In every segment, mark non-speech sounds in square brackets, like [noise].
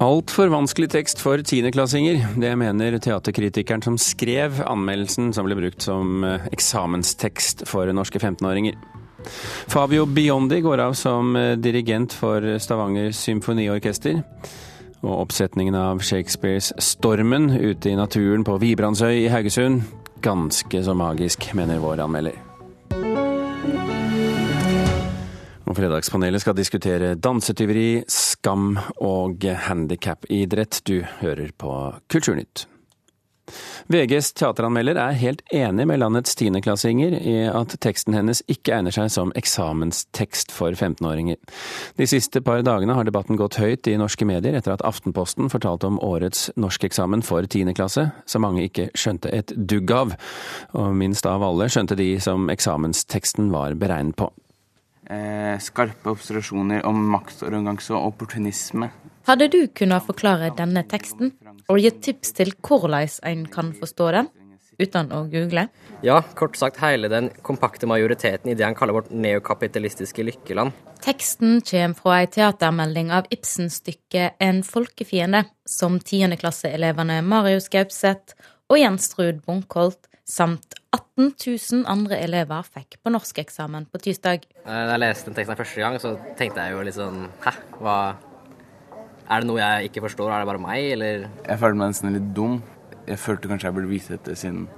Altfor vanskelig tekst for tiendeklassinger. Det mener teaterkritikeren som skrev anmeldelsen som ble brukt som eh, eksamenstekst for norske 15-åringer. Fabio Biondi går av som eh, dirigent for Stavanger symfoniorkester. Og oppsetningen av Shakespeares 'Stormen' ute i naturen på Vibrandsøy i Haugesund ganske så magisk, mener vår anmelder. Og Fredagspanelet skal diskutere dansetyveri, skam og handikapidrett. Du hører på Kulturnytt. VGs teateranmelder er helt enig med landets tiendeklassinger i at teksten hennes ikke egner seg som eksamenstekst for 15-åringer. De siste par dagene har debatten gått høyt i norske medier etter at Aftenposten fortalte om årets norskeksamen for tiendeklasse, som mange ikke skjønte et dugg av. Og minst av alle skjønte de som eksamensteksten var beregnet på eh, skarpe observasjoner om maktorganse og opportunisme. Hadde du kunnet forklare denne teksten, og gitt tips til hvordan en kan forstå den? Uten å google? Ja, kort sagt hele den kompakte majoriteten i det han kaller vårt neokapitalistiske lykkeland. Teksten kommer fra ei teatermelding av Ibsen-stykket En folkefiende, som tiendeklasseelevene Marius Gaupseth og Jens Ruud Bunkholt samt 18 000 andre elever fikk på norskeksamen på tirsdag. Da jeg leste den teksten første gang, så tenkte jeg jo litt sånn Hæ, hva Er det noe jeg ikke forstår, er det bare meg, eller Jeg følte meg nesten litt dum. Jeg følte kanskje jeg burde vise dette siden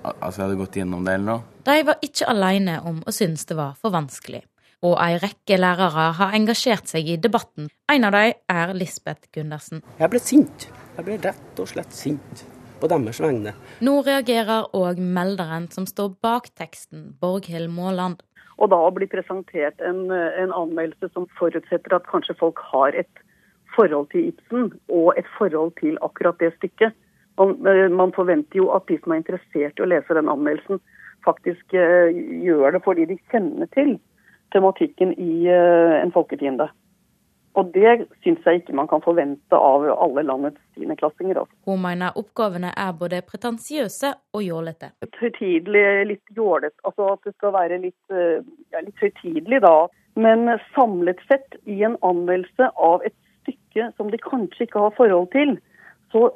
altså jeg hadde gått gjennom det eller noe. De var ikke alene om å synes det var for vanskelig. Og ei rekke lærere har engasjert seg i debatten. En av dem er Lisbeth Gundersen. Jeg ble sint. Jeg ble rett og slett sint på deres vegne. Nå reagerer òg melderen som står bak teksten, Borghild Måland. Og da blir presentert en, en, anmeldelse som forutsetter at kanskje folk har et forhold til Ibsen og et forhold til akkurat det stykket. Man, man forventer jo at de som er interessert i å lese den anmeldelsen, faktisk uh, gjør det fordi de kjenner til tematikken i uh, En folkefiende. Og det syns jeg ikke man kan forvente av alle landets tiendeklassinger. Altså. Hun mener oppgavene er både pretensiøse og jålete. Høytidelig, litt jålete. Altså at det skal være litt, eh, ja, litt høytidelig da. Men samlet sett, i en anmeldelse av et stykke som de kanskje ikke har forhold til, så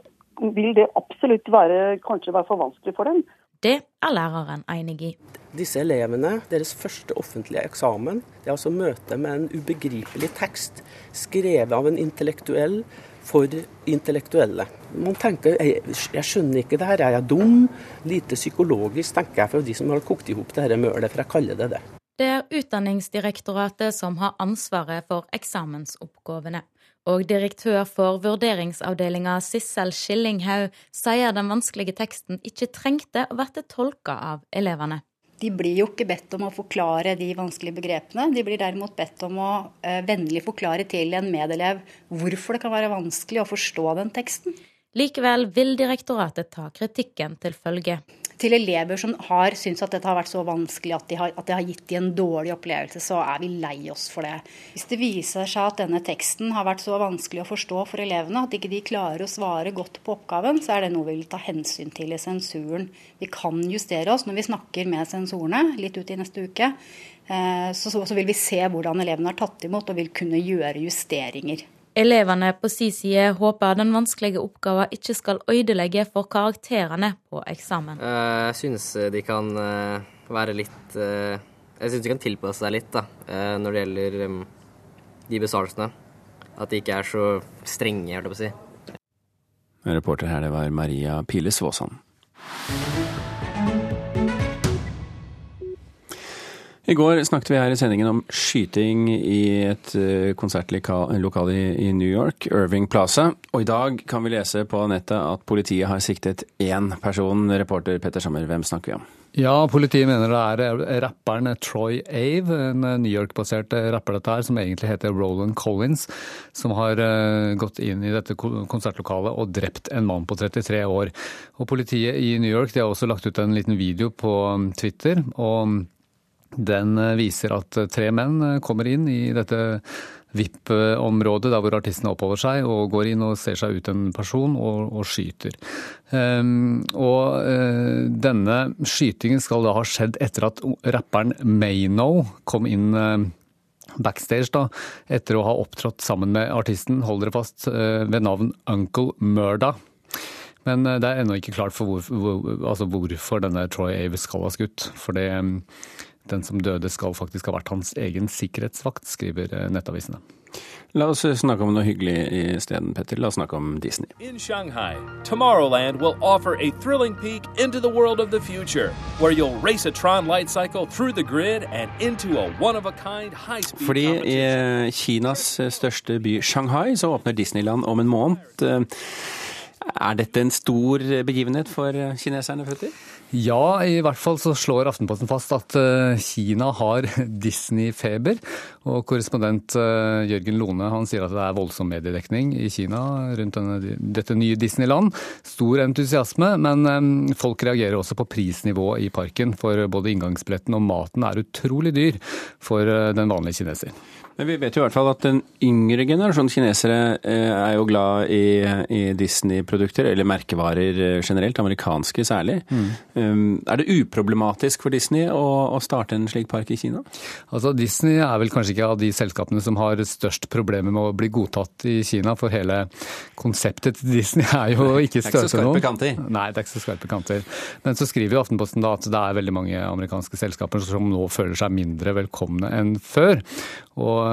vil det absolutt være, kanskje være for vanskelig for dem. Det er læreren enig i. Disse elevene, deres første offentlige eksamen, det er altså møte med en ubegripelig tekst skrevet av en intellektuell for intellektuelle. Man tenker jeg, jeg skjønner ikke det her, er jeg dum? Lite psykologisk, tenker jeg for de som har kokt i hop dette mølet, for jeg kaller det det. Det er Utdanningsdirektoratet som har ansvaret for eksamensoppgavene. Og direktør for vurderingsavdelinga Sissel Skillinghaug sier den vanskelige teksten ikke trengte å bli tolka av elevene. De blir jo ikke bedt om å forklare de vanskelige begrepene. De blir derimot bedt om å uh, vennlig forklare til en medelev hvorfor det kan være vanskelig å forstå den teksten. Likevel vil direktoratet ta kritikken til følge til elever som har syntes at dette har vært så vanskelig at, de har, at det har gitt dem en dårlig opplevelse, så er vi lei oss for det. Hvis det viser seg at denne teksten har vært så vanskelig å forstå for elevene at ikke de klarer å svare godt på oppgaven, så er det noe vi vil ta hensyn til i sensuren. Vi kan justere oss når vi snakker med sensorene litt ut i neste uke. Eh, så, så vil vi se hvordan elevene har tatt imot og vil kunne gjøre justeringer. Elevene på si side håper den vanskelige oppgaven ikke skal ødelegge for karakterene på eksamen. Eh, jeg synes de kan eh, være litt eh, Jeg synes de kan tilpasse seg litt da, når det gjelder de besvarelsene. At de ikke er så strenge, holdt jeg på å si. Reporter her, det var Maria Pile Svåsand. I går snakket vi her i sendingen om skyting i et eh, konsertlokale i New York, Irving Plaza. Og i dag kan vi lese på nettet at politiet har siktet én person. Reporter Petter Sommer, hvem snakker vi om? Ja, politiet mener det er rapperen Troy Ave, en New York-basert rapper dette her, som egentlig heter Roland Collins, som har eh, gått inn i dette konsertlokalet og drept en mann på 33 år. Og Politiet i New York de har også lagt ut en liten video på um, Twitter. og den eh, viser at eh, tre menn eh, kommer inn i dette VIP-området der hvor artistene oppholder seg, og går inn og ser seg ut en person og, og skyter. Um, og uh, denne skytingen skal da ha skjedd etter at rapperen Mayno kom inn uh, backstage da, etter å ha opptrådt sammen med artisten, hold dere fast, uh, ved navn Uncle Murda. Men det er ennå ikke klart hvor, hvor, altså hvorfor denne Troy Avis skal ha skutt. For det, mm, den som døde skal faktisk ha vært hans egen sikkerhetsvakt, skriver eh, nettavisene. La oss snakke om noe hyggelig isteden, Petter. La oss snakke om Disney. In Shanghai, Tomorrowland will offer a thrilling peek into the world of the future, where you'll race a Tron light cycle through the grid and into a one-of-a-kind high-speed Fordi i eh, Kinas største by, Shanghai, så åpner Disneyland om en måned. Eh, Er dette en stor begivenhet for eh, kineserne, Petter? Ja, i hvert fall så slår Aftenposten fast at eh, Kina har [laughs] Disney-feber. Og korrespondent eh, Jørgen Lone han sier at det er voldsom mediedekning i Kina rundt denne, dette nye Disneyland. Stor entusiasme, men folk reagerer også på prisnivået i parken. For både inngangsbilletten og maten er utrolig dyr for eh, den vanlige kineser. Men vi vet jo i hvert fall at den yngre generasjonen kinesere eh, er jo glad i, i Disney-produkter, eller merkevarer eh, generelt, amerikanske særlig. Mm. Er det uproblematisk for Disney å, å starte en slik park i Kina? Altså Disney er vel kanskje ikke av de selskapene som har størst problemer med å bli godtatt i Kina, for hele konseptet til Disney er jo ikke Det er ikke så skarpe kanter. Nei, det er ikke så skarpe kanter. Men så skriver jo Aftenposten da at det er veldig mange amerikanske selskaper som nå føler seg mindre velkomne enn før. Og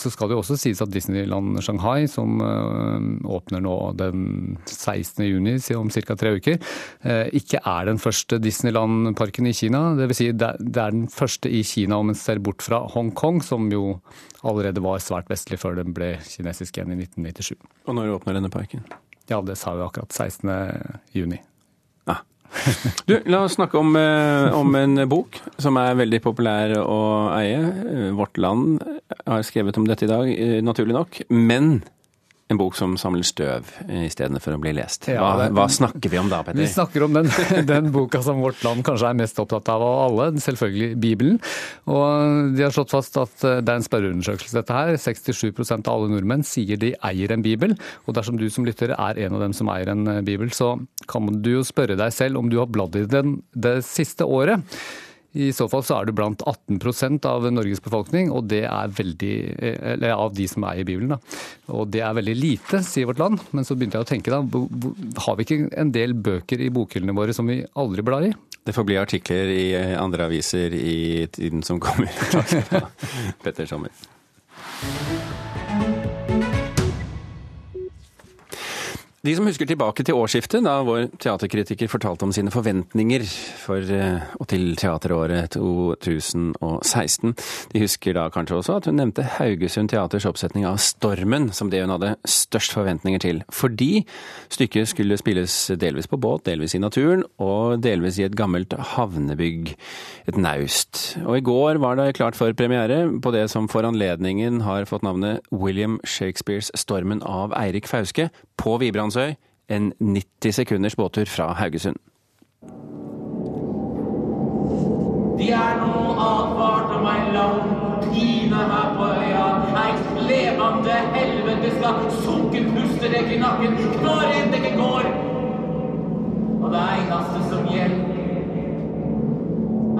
så skal det jo også sies at Disneyland Shanghai, som eh, åpner nå den 16. juni, om ca. tre uker, eh, ikke er den første Disneyland-parken i Kina. Det vil si det er den første i Kina om en ser bort fra Hongkong, som jo allerede var svært vestlig før den ble kinesisk igjen i 1997. Og når åpner denne parken? Ja, det sa vi akkurat. 16. juni. Ah. [laughs] Du, la oss snakke om, eh, om en bok som er veldig populær å eie. Eh, Vårt Land har skrevet om dette i dag, eh, naturlig nok. Men en bok som samler støv istedenfor å bli lest. Ja, Hva, det- hva snakker vi om da, Vi snakker om den, [laughs] den boka som vårt land kanskje er mest opptatt av av alle, selvfølgelig Bibelen. Og de har slått fast at eh, det er en spørreundersøkelse dette her. 67% av alle nordmenn sier de eier en bibel. Og dersom du som lytter er en av dem som eier en eh, bibel, så kan du jo spørre deg selv om du har bladd i den det siste året. I så fall så er du blant 18% av Norges befolkning, og det er veldig, eh, eller av de som eier Bibelen. Da. Og det er veldig lite, sier vårt land. Men så begynte jeg å tenke, da, har vi ikke en del bøker i bokhyllene våre som vi aldri blar i? Det får bli artikler i eh, andre aviser i tiden som kommer. [laughs] Takk skal du ha, Petter Sommer. De som husker tilbake til årsskiftet, da vår teaterkritiker fortalte om sine forventninger for eh, og til teateråret 2016, de husker da kanskje også at hun nevnte Haugesund Teaters oppsetning av Stormen som det hun hadde størst forventninger til. Fordi stykket skulle spilles delvis på båt, delvis i naturen, og delvis i et gammelt havnebygg, et naust. Og i går var det klart for premiere på det som for anledningen har fått navnet William Shakespeares Stormen av Eirik Fauske på Vibrandsøy, en 90 sekunders båttur fra Haugesund. De er nå advart om ei lang pine her på øya. Eit levende helvete skal sunke puste deg i nakken enn ikke går. Og det eneste som gjelder,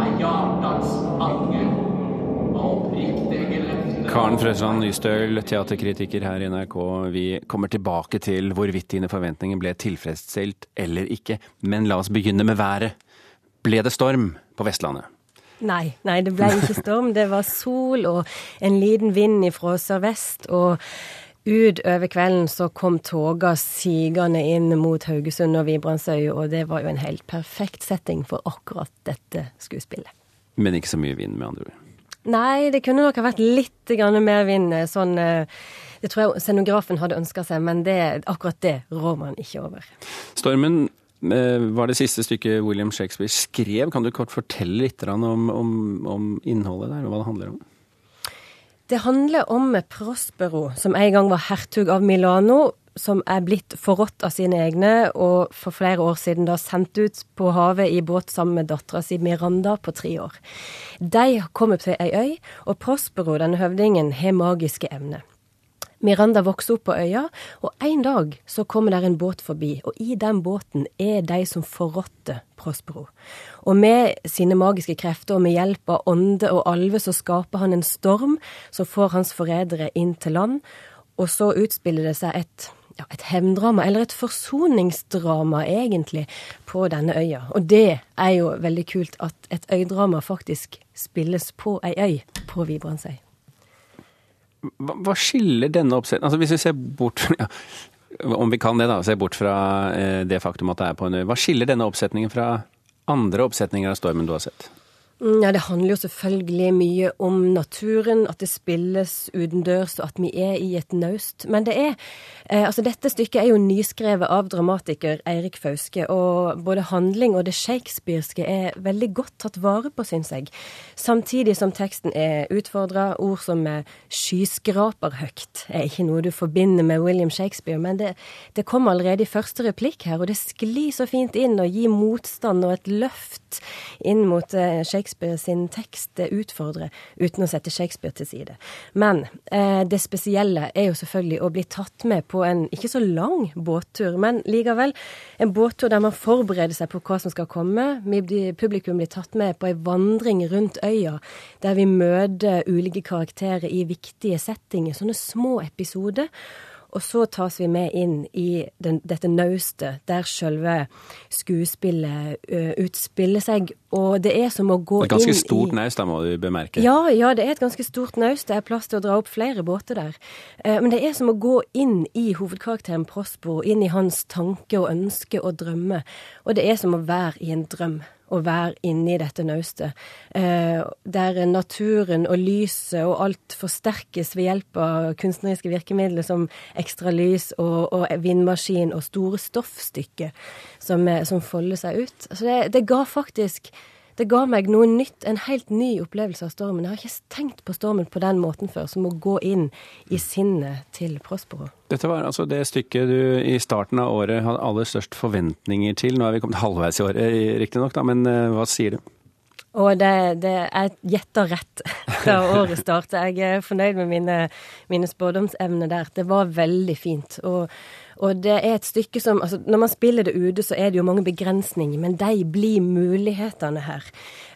er hjartans anger og oppriktige løfter. Karen Frøsland Nystøl, teaterkritiker her i NRK. Vi kommer tilbake til hvorvidt dine forventninger ble tilfredsstilt eller ikke. Men la oss begynne med været. Ble det storm på Vestlandet? Nei, nei, det ble ikke storm. Det var sol og en liten vind ifra sørvest. Og utover kvelden så kom toga sigende inn mot Haugesund og Vibrandsøy, og det var jo en helt perfekt setting for akkurat dette skuespillet. Men ikke så mye vind, med andre ord. Nei, det kunne nok ha vært litt mer vind. Sånn, eh, det tror jeg scenografen hadde ønska seg, men det, akkurat det rår man ikke over. Stormen eh, var det siste stykket William Shakespeare skrev. Kan du kort fortelle litt om, om, om innholdet der, og hva det handler om? Det handler om Prospero, som en gang var hertug av Milano, som er blitt forrådt av sine egne, og for flere år siden da sendt ut på havet i båt sammen med dattera si Miranda på tre år. De kommer til ei øy, og Prospero, denne høvdingen, har magiske evner. Miranda vokser opp på øya, og en dag så kommer der en båt forbi, og i den båten er de som forrådte Prospero. Og med sine magiske krefter og med hjelp av ånde og alve så skaper han en storm som får hans forrædere inn til land, og så utspiller det seg et ja, et hevndrama, eller et forsoningsdrama, egentlig, på denne øya. Og det er jo veldig kult at et øydrama faktisk spilles på ei øy på Vibrandsøy. Hva, hva skiller denne oppsetningen Altså Hvis vi ser bort [laughs] ja, om vi kan det, da, se bort fra eh, det faktum at det er på en øy. Hva skiller denne oppsetningen fra andre oppsetninger av Stormen du har sett? Ja, Det handler jo selvfølgelig mye om naturen, at det spilles utendørs, og at vi er i et naust. Men det er eh, Altså, dette stykket er jo nyskrevet av dramatiker Eirik Fauske, og både handling og det shakespearske er veldig godt tatt vare på, syns jeg. Samtidig som teksten er utfordra. Ord som skyskraperhøgt er ikke noe du forbinder med William Shakespeare, men det, det kom allerede i første replikk her, og det sklir så fint inn og gir motstand og et løft inn mot eh, Shakespeare Shakespeare sin tekst utfordrer, uten å sette Shakespeare til side. Men eh, det spesielle er jo selvfølgelig å bli tatt med på en ikke så lang båttur, men likevel en båttur der man forbereder seg på hva som skal komme. Publikum blir tatt med på ei vandring rundt øya, der vi møter ulike karakterer i viktige settinger, sånne små episoder. Og så tas vi med inn i den, dette naustet, der selve skuespillet uh, utspiller seg. Og det er som å gå inn i Et ganske stort naust, da, må du bemerke. Ja, ja, det er et ganske stort naust. Det er plass til å dra opp flere båter der. Uh, men det er som å gå inn i hovedkarakteren Prosbo, inn i hans tanke og ønske og drømme. Og det er som å være i en drøm å være inni dette naustet. Eh, der naturen og lyset og alt forsterkes ved hjelp av kunstneriske virkemidler som ekstra lys og, og vindmaskin og store stoffstykker som, eh, som folder seg ut. Så det, det ga faktisk det ga meg noe nytt, en helt ny opplevelse av stormen. Jeg har ikke tenkt på stormen på den måten før, som å gå inn i sinnet til Prospero. Dette var altså det stykket du i starten av året hadde aller størst forventninger til. Nå er vi kommet halvveis i året, riktignok, men uh, hva sier du? Og det, det jeg gjetter rett [laughs] da året startet. Jeg er fornøyd med mine, mine spådomsevner der. Det var veldig fint. Og og det er et stykke som altså Når man spiller det ute, så er det jo mange begrensninger, men de blir mulighetene her.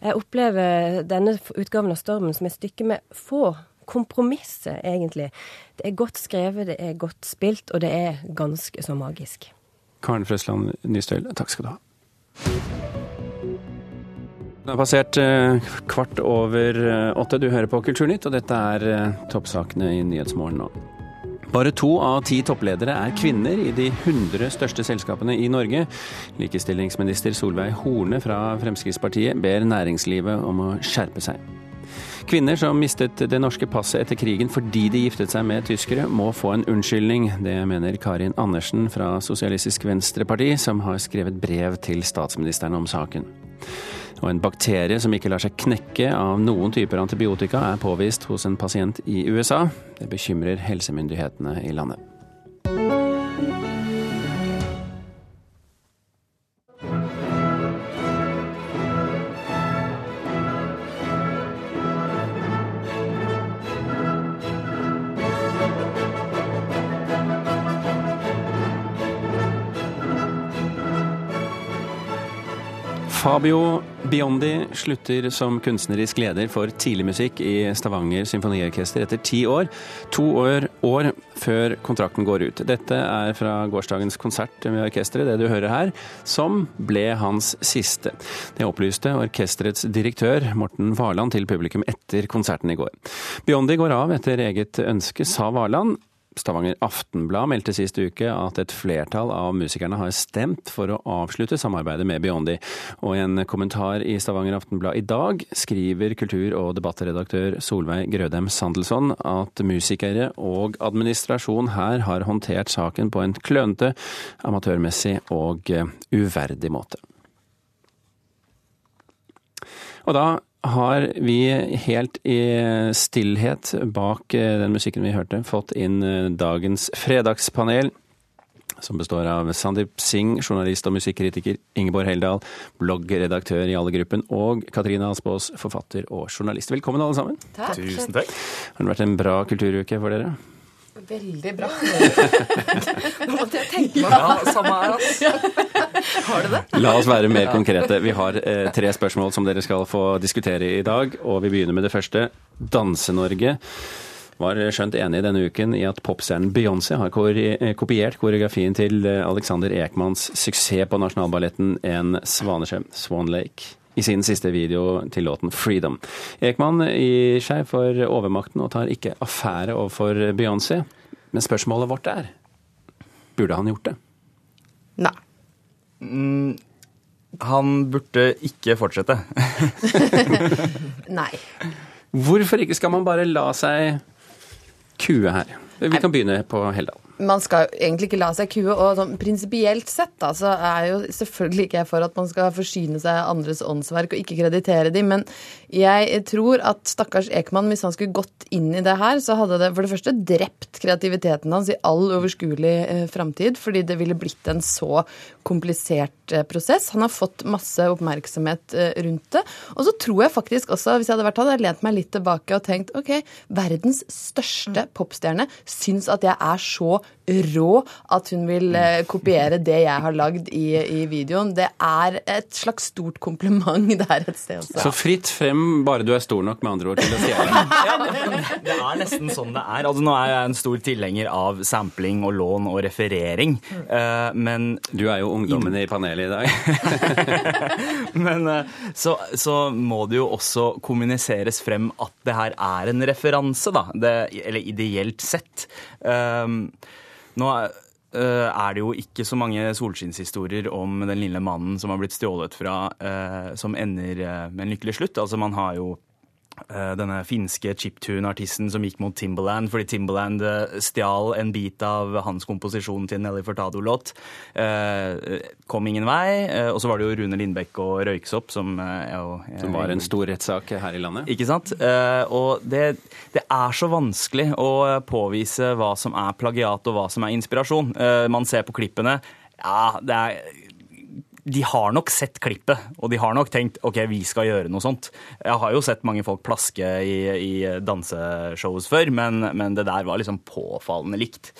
Jeg opplever denne utgaven av Stormen som et stykke med få kompromisser, egentlig. Det er godt skrevet, det er godt spilt, og det er ganske så magisk. Karen Frøsland Nystøyl, takk skal du ha. Det har passert eh, kvart over eh, åtte. Du hører på Kulturnytt, og dette er eh, toppsakene i Nyhetsmorgen nå. Bare to av ti toppledere er kvinner i de 100 største selskapene i Norge. Likestillingsminister Solveig Horne fra Fremskrittspartiet ber næringslivet om å skjerpe seg. Kvinner som mistet det norske passet etter krigen fordi de giftet seg med tyskere, må få en unnskyldning. Det mener Karin Andersen fra Sosialistisk Venstreparti, som har skrevet brev til statsministeren om saken. Og en bakterie som ikke lar seg knekke av noen typer antibiotika, er påvist hos en pasient i USA. Det bekymrer helsemyndighetene i landet. Fabio Biondi slutter som kunstnerisk leder for tidligmusikk i Stavanger symfoniorkester etter ti år. To år, år, før kontrakten går ut. Dette er fra gårsdagens konsert med orkesteret, det du hører her, som ble hans siste. Det opplyste orkesterets direktør Morten Varland til publikum etter konserten i går. Biondi går av etter eget ønske, sa Varland. Stavanger Aftenblad meldte sist uke at et flertall av musikerne har stemt for å avslutte samarbeidet med Biondi. Og i en kommentar i Stavanger Aftenblad i dag skriver kultur- og debattredaktør Solveig Grødem Sandelsson at musikere og administrasjon her har håndtert saken på en klønete, amatørmessig og uverdig måte. Og da har vi helt i stillhet bak eh, den musikken vi hørte, fått inn eh, dagens fredagspanel. Som består av Sandeep Singh, journalist og musikkritiker, Ingeborg Heldal, bloggredaktør i Alle-gruppen, og Katrine Aspaas, forfatter og journalist. Velkommen alle sammen. Takk. Tusen takk. Har det vært en bra kulturuke for dere? Veldig bra. [laughs] Nå måtte jeg tenke meg Ja, samme her, altså. [laughs] Har du det? La oss være mer konkrete. Vi har eh, tre spørsmål som dere skal få diskutere i dag, og vi begynner med det første. Danse-Norge var skjønt enig denne uken i at popstjernen Beyoncé har eh, kopiert koreografien til eh, Alexander Ekmans suksess på Nasjonalballetten En svanesjø, Swan Lake, i sin siste video til låten 'Freedom'. Ekman gir seg for overmakten og tar ikke affære overfor Beyoncé. Men spørsmålet vårt er burde han gjort det? Nei. Mm, han burde ikke fortsette. [laughs] Nei. Hvorfor ikke skal man bare la seg kue her? Vi kan begynne på Heldal. Man skal egentlig ikke la seg kue. Og sånn prinsipielt sett da, så er jo selvfølgelig ikke jeg for at man skal forsyne seg av andres åndsverk og ikke kreditere dem, men jeg tror at stakkars Ekman, hvis han skulle gått inn i det her, så hadde det for det første drept kreativiteten hans i all overskuelig eh, framtid, fordi det ville blitt en så komplisert eh, prosess. Han har fått masse oppmerksomhet eh, rundt det. Og så tror jeg faktisk også, hvis jeg hadde vært han, hadde lent meg litt tilbake og tenkt OK, verdens største popstjerne syns at jeg er så rå at hun vil eh, kopiere det jeg har lagd i, i videoen. Det er et slags stort kompliment [laughs] der et sted også. Så fritt frem, bare du er stor nok, med andre ord, til å stjele. [laughs] Det er nesten sånn det er. Altså, nå er jeg en stor tilhenger av sampling og lån og referering, eh, men Du er jo ungdommen i panelet i dag. [laughs] Men eh, så, så må det jo også kommuniseres frem at det her er en referanse, da. Det, eller ideelt sett. Um, nå er, eh, er det jo ikke så mange solskinnshistorier om den lille mannen som har blitt stjålet fra, eh, som ender eh, med en lykkelig slutt. Altså, man har jo denne finske chiptune-artisten som gikk mot Timberland fordi Timberland eh, stjal en bit av hans komposisjon til Nelly Furtado-låt. Eh, kom ingen vei. Eh, og så var det jo Rune Lindbekk og Røyksopp som eh, jo Som var en stor rettssak her i landet. ikke sant? Eh, og det, det er så vanskelig å påvise hva som er plagiat og hva som er inspirasjon. Eh, man ser på klippene. Ja, det er de har nok sett klippet, og de har nok tenkt ok, vi skal gjøre noe sånt. Jeg har jo sett mange folk plaske i, i danseshows før, men, men det der var liksom påfallende likt.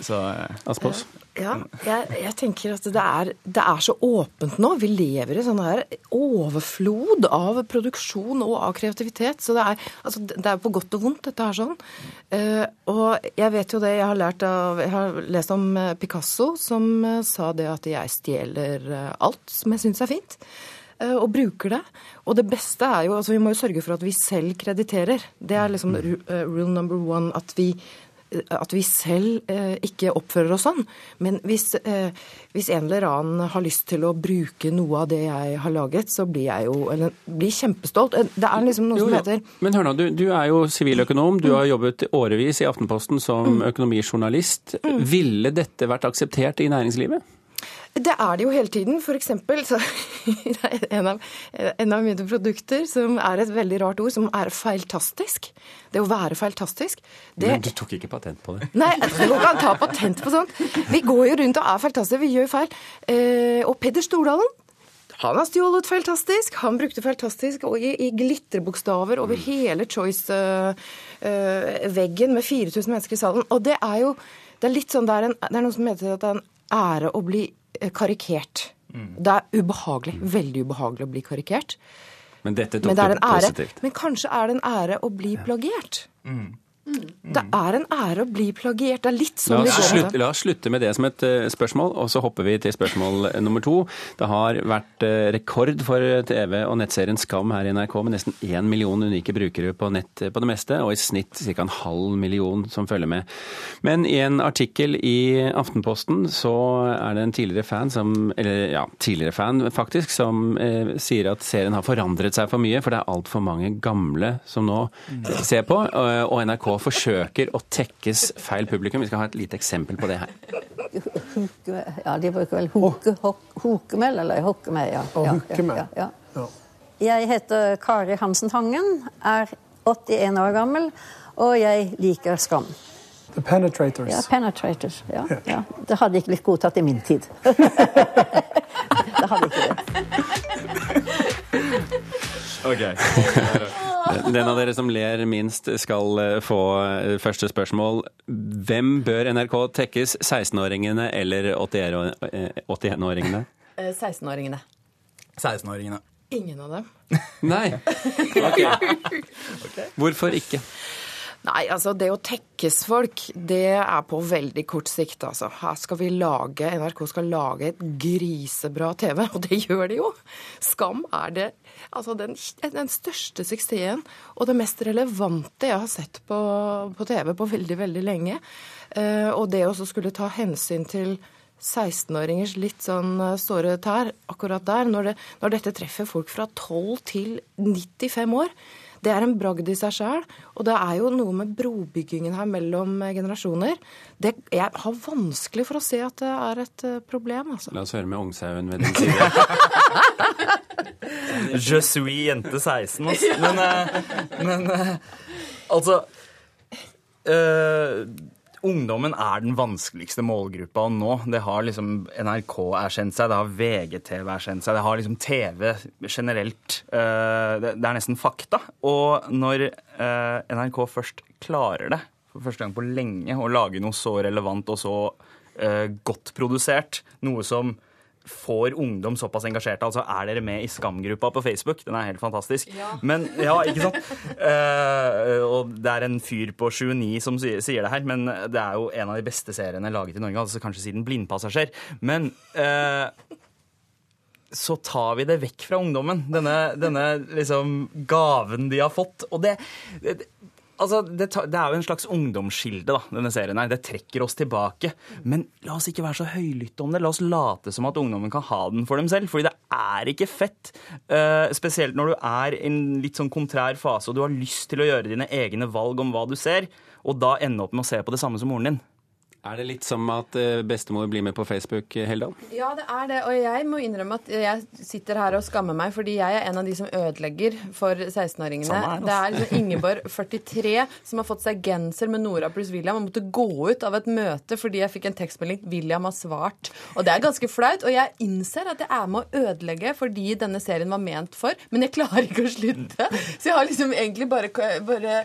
Så Aspås? Ja, jeg, jeg tenker at det er, det er så åpent nå. Vi lever i sånn her overflod av produksjon og av kreativitet. Så det er, altså, det er på godt og vondt, dette her sånn. Uh, og jeg vet jo det, jeg har lært av Jeg har lest om eh, Picasso, som eh, sa det at jeg stjeler eh, alt som jeg syns er fint. eh, Og bruker det. Og det beste er jo altså Vi må jo sørge for at vi selv krediterer. Det er liksom eh, rule number one. At vi at vi selv eh, ikke oppfører oss sånn. Men hvis, eh, hvis en eller annen har lyst til å bruke noe av det jeg har laget, så blir jeg jo eller, blir kjempestolt. Eh, Det er liksom noe Jo, som heter Men hør nå, du, du er jo siviløkonom. Du har jobbet årevis i Aftenposten som økonomijournalist. Ville dette vært akseptert i næringslivet? Det er det jo hele tiden. For eksempel så [laughs] en av, en av mine produkter som er et veldig rart ord, som er feiltastisk. Det å være feiltastisk. Det, Men du tok ikke patent på det? Nei, det går ikke ta patent på sånt. Vi går jo rundt og er feiltastiske, vi gjør feil. Eh, og Peder Stordalen, han har stjålet feiltastisk. Han brukte feiltastisk i, i glitrebokstaver over hele Choice-veggen med 4000 mennesker i salen. Og det er jo det er litt sånn, det er, en, det er noen som heter at det er en ære å bli karikert. Det er ubehagelig, veldig ubehagelig å bli karikert. Men dette tok Men det er en ære. positivt. Men kanskje er det en ære å bli plagiert. Det er en ære å bli plagiert. Det er litt La sånn vi oss, det. la oss slutte med det som et eh, spørsmål, og så hopper vi til spørsmål eh, nummer to. Det har vært eh, rekord for TV og nettserien Skam her i NRK, med nesten én million unike brukere på nett på det meste, og i snitt ca. en halv million som følger med. Men i en artikkel i Aftenposten så er det en tidligere fan som Eller ja, tidligere fan faktisk, som eh, sier at serien har forandret seg for mye, for det er altfor mange gamle som nå ser på, og, og Forsøker å tekkes feil publikum. Vi skal ha et lite eksempel på det her. Ja, de bruker vel hoke, hok, hokemel, eller hokkemel, ja. Ja, hukemel. Ja, ja. Jeg heter Kari Hansen Tangen, er 81 år gammel, og jeg liker Skam. The Penetrators. Ja, Penetrators. Ja, ja. Det hadde ikke blitt godtatt i min tid. [laughs] det hadde ikke det. [laughs] OK. [laughs] Den av dere som ler minst, skal eh, få eh, første spørsmål. Hvem bør NRK tekkes, 16-åringene eller 81-åringene? Eh, 16-åringene. 16-åringene. Ingen av dem. Nei. [laughs] Okay. Hvorfor ikke? Nei, altså det å tekkes folk, det er på veldig kort sikt, altså. Her skal vi lage, NRK skal lage et grisebra TV, og det gjør de jo. Skam er det altså den, den største suksessen og det mest relevante jeg har sett på, på TV på veldig, veldig lenge. Eh, og det å skulle ta hensyn til 16-åringers litt sånn eh, såre tær akkurat der, når, det, når dette treffer folk fra 12 til 95 år. Det er en bragd i seg sjøl, og det er jo noe med brobyggingen her mellom eh, generasjoner. Det, jeg har vanskelig for å se at det er et eh, problem, altså. La oss høre med Ungshaugen ved din side. [laughs] Je suis jente 16, altså. Men, eh, men altså eh, Ungdommen er den vanskeligste målgruppa å nå. Det har liksom NRK erkjent seg, det har VGTV erkjent seg, det har liksom TV generelt. Eh, det, er nesten fakta. Og når eh, NRK først klarer det, for første gang på lenge, å lage noe så relevant og så eh, godt produsert, noe som får ungdom såpass engasjerte. Altså, er dere med i Skam-gruppa på Facebook? Den er helt fantastisk. Men, ja, ikke sant? Uh, [laughs] og det er en fyr på 29 som sier, sier det her, men det er jo en av de beste seriene laget i Norge, altså kanskje siden Blindpassasjer. Men uh, så tar vi det vekk fra ungdommen, denne, denne liksom gaven de har fått. Og det, det Altså, det, det er jo en slags ungdomsskilde, denne serien her. Det trekker oss tilbake. Men la oss ikke være så høylytte om det. La oss late som at ungdommen kan ha den for dem selv. Fordi det er ikke fett. Uh, spesielt når du er i en litt sånn kontrær fase og du har lyst til å gjøre dine egne valg om hva du ser, og da ende opp med å se på det samme som moren din. Er det litt som at eh, bestemor blir med på Facebook, eh, Heldal? Ja, det er det. Og jeg må innrømme at jeg sitter her og skammer meg, fordi jeg er en av de som ødelegger for 16-åringene. Samme her, altså. Det er liksom Ingeborg, [laughs] 43, som har fått seg genser med Nora pluss William og måtte gå ut av et møte fordi jeg fikk en tekstmelding 'William har svart'. Og det er ganske flaut. Og jeg innser at jeg er med å ødelegge fordi denne serien var ment for, men jeg klarer ikke å slutte. Så jeg har liksom egentlig bare, bare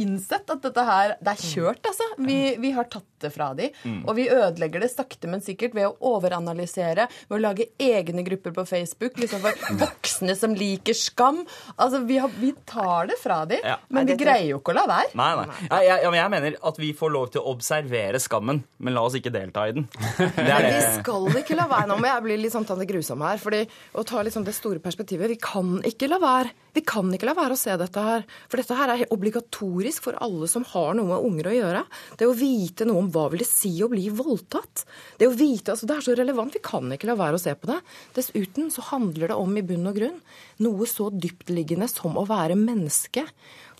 innsett at dette her Det er kjørt, altså. Vi, vi har tatt det fra de, Mm. Og vi ødelegger det sakte, men sikkert ved å overanalysere, ved å lage egne grupper på Facebook liksom for [laughs] voksne som liker skam. Altså, vi, har, vi tar det fra de, Ja. men vi greier jo ikke å la være. Nei, nei. Jeg, jeg, ja, men jeg mener at vi får lov til å observere skammen, men la oss ikke delta i den. [laughs] Det er det. vi skal ikke la være. Nå må jeg bli litt sånn Tante Grusom her. fordi å ta liksom det store perspektivet Vi kan ikke la være. Vi kan ikke la være å se dette her. For dette her er obligatorisk for alle som har noe med unger å gjøre. Det å vite noe om hva vil det si å bli voldtatt. Det å vite, altså det er så relevant. Vi kan ikke la være å se på det. Dessuten så handler det om i bunn og grunn noe så dyptliggende som å være menneske.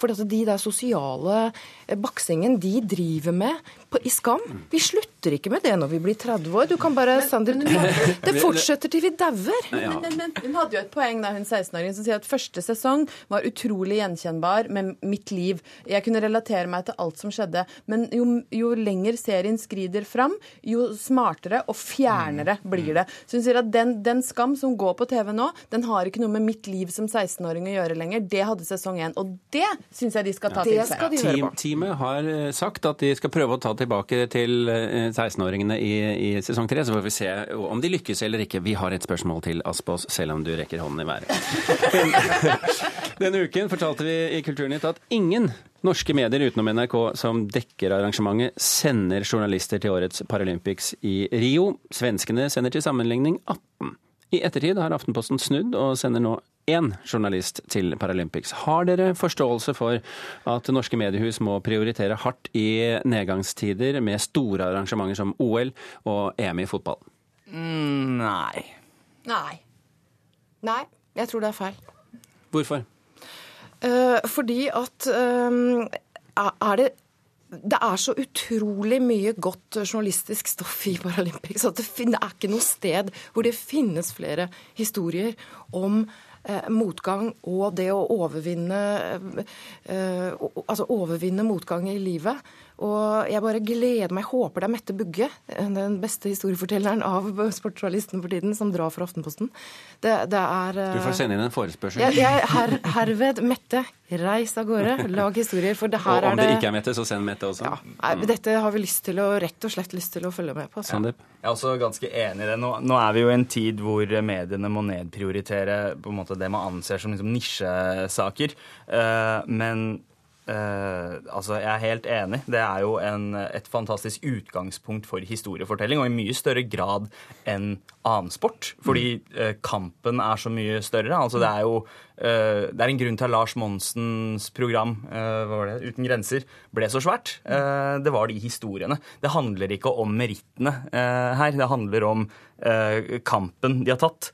For altså, de der sosiale eh, baksingen de driver med på, i Skam, vi slutter ikke med det når vi blir 30 år. Du kan bare, Sander, du, Det fortsetter til vi dauer. Ja. Men, men, men hun hadde jo et poeng da hun 16-åringen som sier at første sesong var utrolig gjenkjennbar med mitt liv. Jeg kunne relatere meg til alt som skjedde. Men jo, jo lenger serien skrider fram, jo smartere og fjernere blir det. Så hun sier at den, den Skam som går på TV nå, den har ikke noe med mitt liv som 16-åring å gjøre lenger. Det hadde sesong én. Og det syns jeg de skal ta til seg. Team, teamet har eh, sagt at de skal prøve å ta tilbake til eh, 16-åringene i, i sesong tre, så får vi se om de lykkes eller ikke. Vi har et spørsmål til Aspås, selv om du rekker hånden i været. [laughs] Denne uken fortalte vi i Kulturnytt at ingen norske medier utenom NRK som dekker arrangementet, sender journalister til årets Paralympics i Rio. Svenskene sender til sammenligning 18. I ettertid har Aftenposten snudd og sender nå én journalist til Paralympics. Har dere forståelse for at norske mediehus må prioritere hardt i nedgangstider med store arrangementer som OL og EM i fotball? Mm, nei. Nei. Nei, jeg tror det er feil. Hvorfor? Eh, fordi at eh, er det det er så utrolig mye godt journalistisk stoff i Paralympics at det er ikke noe sted hvor det finnes flere historier om eh, motgang og det å overvinne eh, altså overvinne motgang i livet. Og jeg bare gleder meg. Jeg håper det er Mette Bugge, den beste historiefortelleren av sportsjournalisten for tiden, som drar for Aftenposten. Det, det er eh, Du får sende inn en forespørsel. jeg, jeg, her, herved, Mette, Reis av gårde, [laughs] lag historier. For det Og her om er det Om det ikke er Mette, så send Mette også. Nei, men Dette har vi lyst til å, rett og slett lyst til å følge med på. Sandeep? Jeg er også ganske enig i det. Nå, nå er vi jo i en tid hvor mediene må nedprioritere på en måte det man anser som liksom nisjesaker. Uh, men eh, altså, jeg er helt enig. Det er jo en, et fantastisk utgangspunkt for historiefortelling, og i mye større grad enn annen sport. Fordi uh, kampen er så mye større. Altså, det er jo uh, det er en grunn til at Lars Monsens program hva var det, Uten grenser ble så svært. Det var de historiene. Det handler ikke om merittene her. Det handler om kampen de har tatt.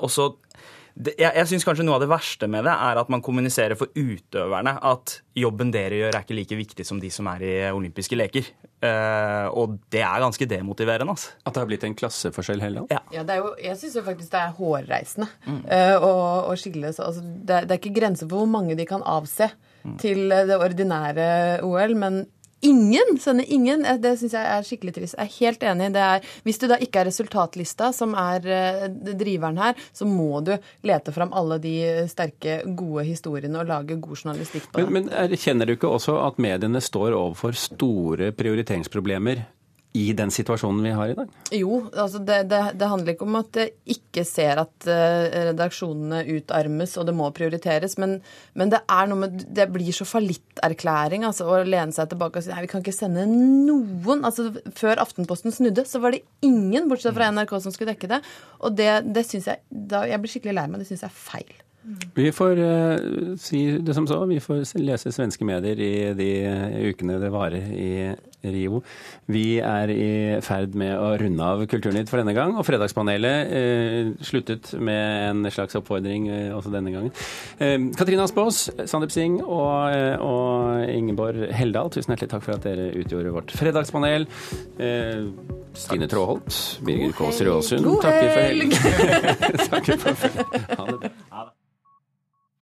Og så det, jeg jeg syns kanskje noe av det verste med det er at man kommuniserer for utøverne at jobben dere gjør, er ikke like viktig som de som er i olympiske leker. Uh, og det er ganske demotiverende. Altså. At det har blitt en klasseforskjell heller? Ja. Ja, det er jo, jeg syns faktisk det er hårreisende eh, å, å skille så altså, det, er, det er ikke grenser for hvor mange de kan avse til eh, det ordinære OL, men ingen Sende ingen. Eh, Det syns jeg er skikkelig trist. Jeg er helt enig. Det er, hvis du da ikke er resultatlista, som er eh, driveren her, så må du lete fram alle de sterke, gode historiene og lage god journalistikk på det. Men, men erkjenner du ikke også at mediene står overfor store prioriteringsproblemer i den situasjonen vi har i dag? Jo, altså det, det, det handler ikke om at jeg ikke ser at eh, redaksjonene utarmes og det må prioriteres, men, men det er noe med Det blir så fallitterklæring altså, å lene seg tilbake og si nei, vi kan ikke sende noen. Altså, før Aftenposten snudde, så var det ingen, bortsett fra NRK, som skulle dekke det. Og det, det syns jeg da, Jeg blir skikkelig lei meg. Det syns jeg er feil. Vi får uh, si det som så. Vi får lese svenske medier i de ukene det varer i Rio. Vi er i ferd med å runde av Kulturnytt for denne gang, og Fredagspanelet uh, sluttet med en slags oppfordring uh, også denne gangen. Eh, Katrine Aspaas, Sandeep Singh og, eh, og Ingeborg Heldal, tusen hjertelig takk for at dere utgjorde vårt fredagspanel. Eh, Stine Tråholt, Birger Aasund God takker for helg! helg. [laughs] [laughs] takker for følget. Ha det bra.